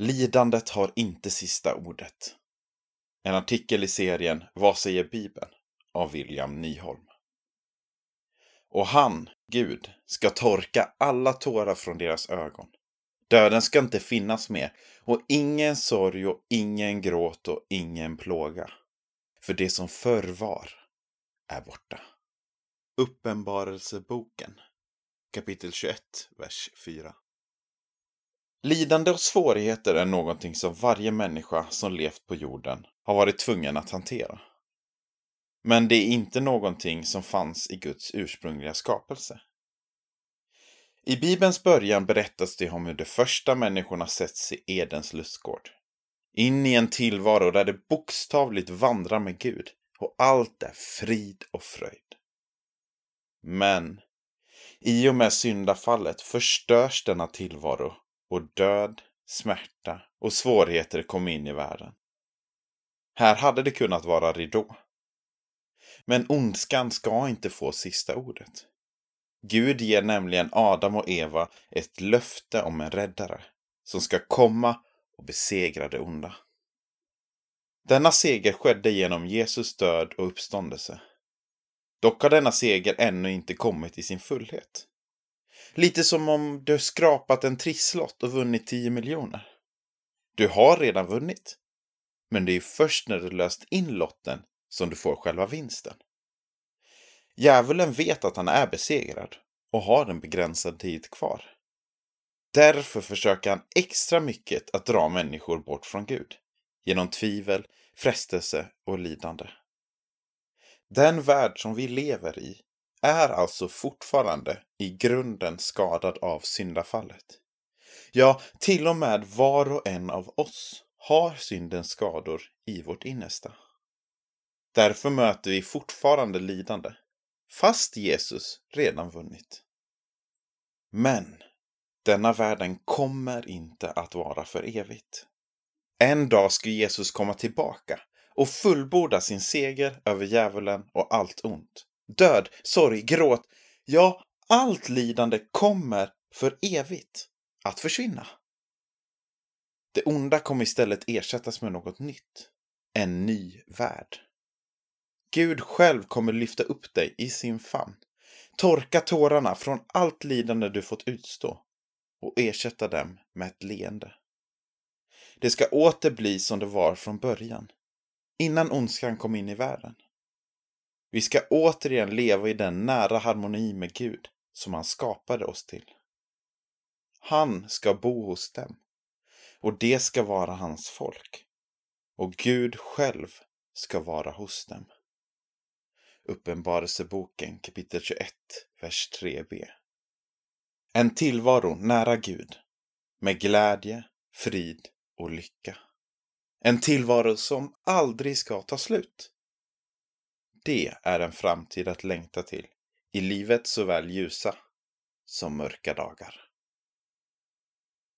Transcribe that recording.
Lidandet har inte sista ordet. En artikel i serien Vad säger Bibeln? av William Nyholm. Och han, Gud, ska torka alla tårar från deras ögon. Döden ska inte finnas mer och ingen sorg och ingen gråt och ingen plåga. För det som förr var är borta. Uppenbarelseboken kapitel 21, vers 4. Lidande och svårigheter är någonting som varje människa som levt på jorden har varit tvungen att hantera. Men det är inte någonting som fanns i Guds ursprungliga skapelse. I Bibelns början berättas det om hur de första människorna sätts i Edens lustgård. In i en tillvaro där de bokstavligt vandrar med Gud och allt är frid och fröjd. Men i och med syndafallet förstörs denna tillvaro och död, smärta och svårigheter kom in i världen. Här hade det kunnat vara ridå. Men ondskan ska inte få sista ordet. Gud ger nämligen Adam och Eva ett löfte om en räddare som ska komma och besegra det onda. Denna seger skedde genom Jesus död och uppståndelse. Dock har denna seger ännu inte kommit i sin fullhet. Lite som om du skrapat en trisslott och vunnit 10 miljoner. Du har redan vunnit. Men det är först när du löst in lotten som du får själva vinsten. Djävulen vet att han är besegrad och har en begränsad tid kvar. Därför försöker han extra mycket att dra människor bort från Gud. Genom tvivel, frestelse och lidande. Den värld som vi lever i är alltså fortfarande i grunden skadad av syndafallet. Ja, till och med var och en av oss har syndens skador i vårt innersta. Därför möter vi fortfarande lidande, fast Jesus redan vunnit. Men denna världen kommer inte att vara för evigt. En dag ska Jesus komma tillbaka och fullborda sin seger över djävulen och allt ont. Död, sorg, gråt, ja, allt lidande kommer för evigt att försvinna. Det onda kommer istället ersättas med något nytt. En ny värld. Gud själv kommer lyfta upp dig i sin famn, torka tårarna från allt lidande du fått utstå och ersätta dem med ett leende. Det ska åter bli som det var från början, innan ondskan kom in i världen. Vi ska återigen leva i den nära harmoni med Gud som han skapade oss till. Han ska bo hos dem och det ska vara hans folk. Och Gud själv ska vara hos dem. Uppenbarelseboken kapitel 21, vers 3b. En tillvaro nära Gud, med glädje, frid och lycka. En tillvaro som aldrig ska ta slut. Det är en framtid att längta till i livets såväl ljusa som mörka dagar.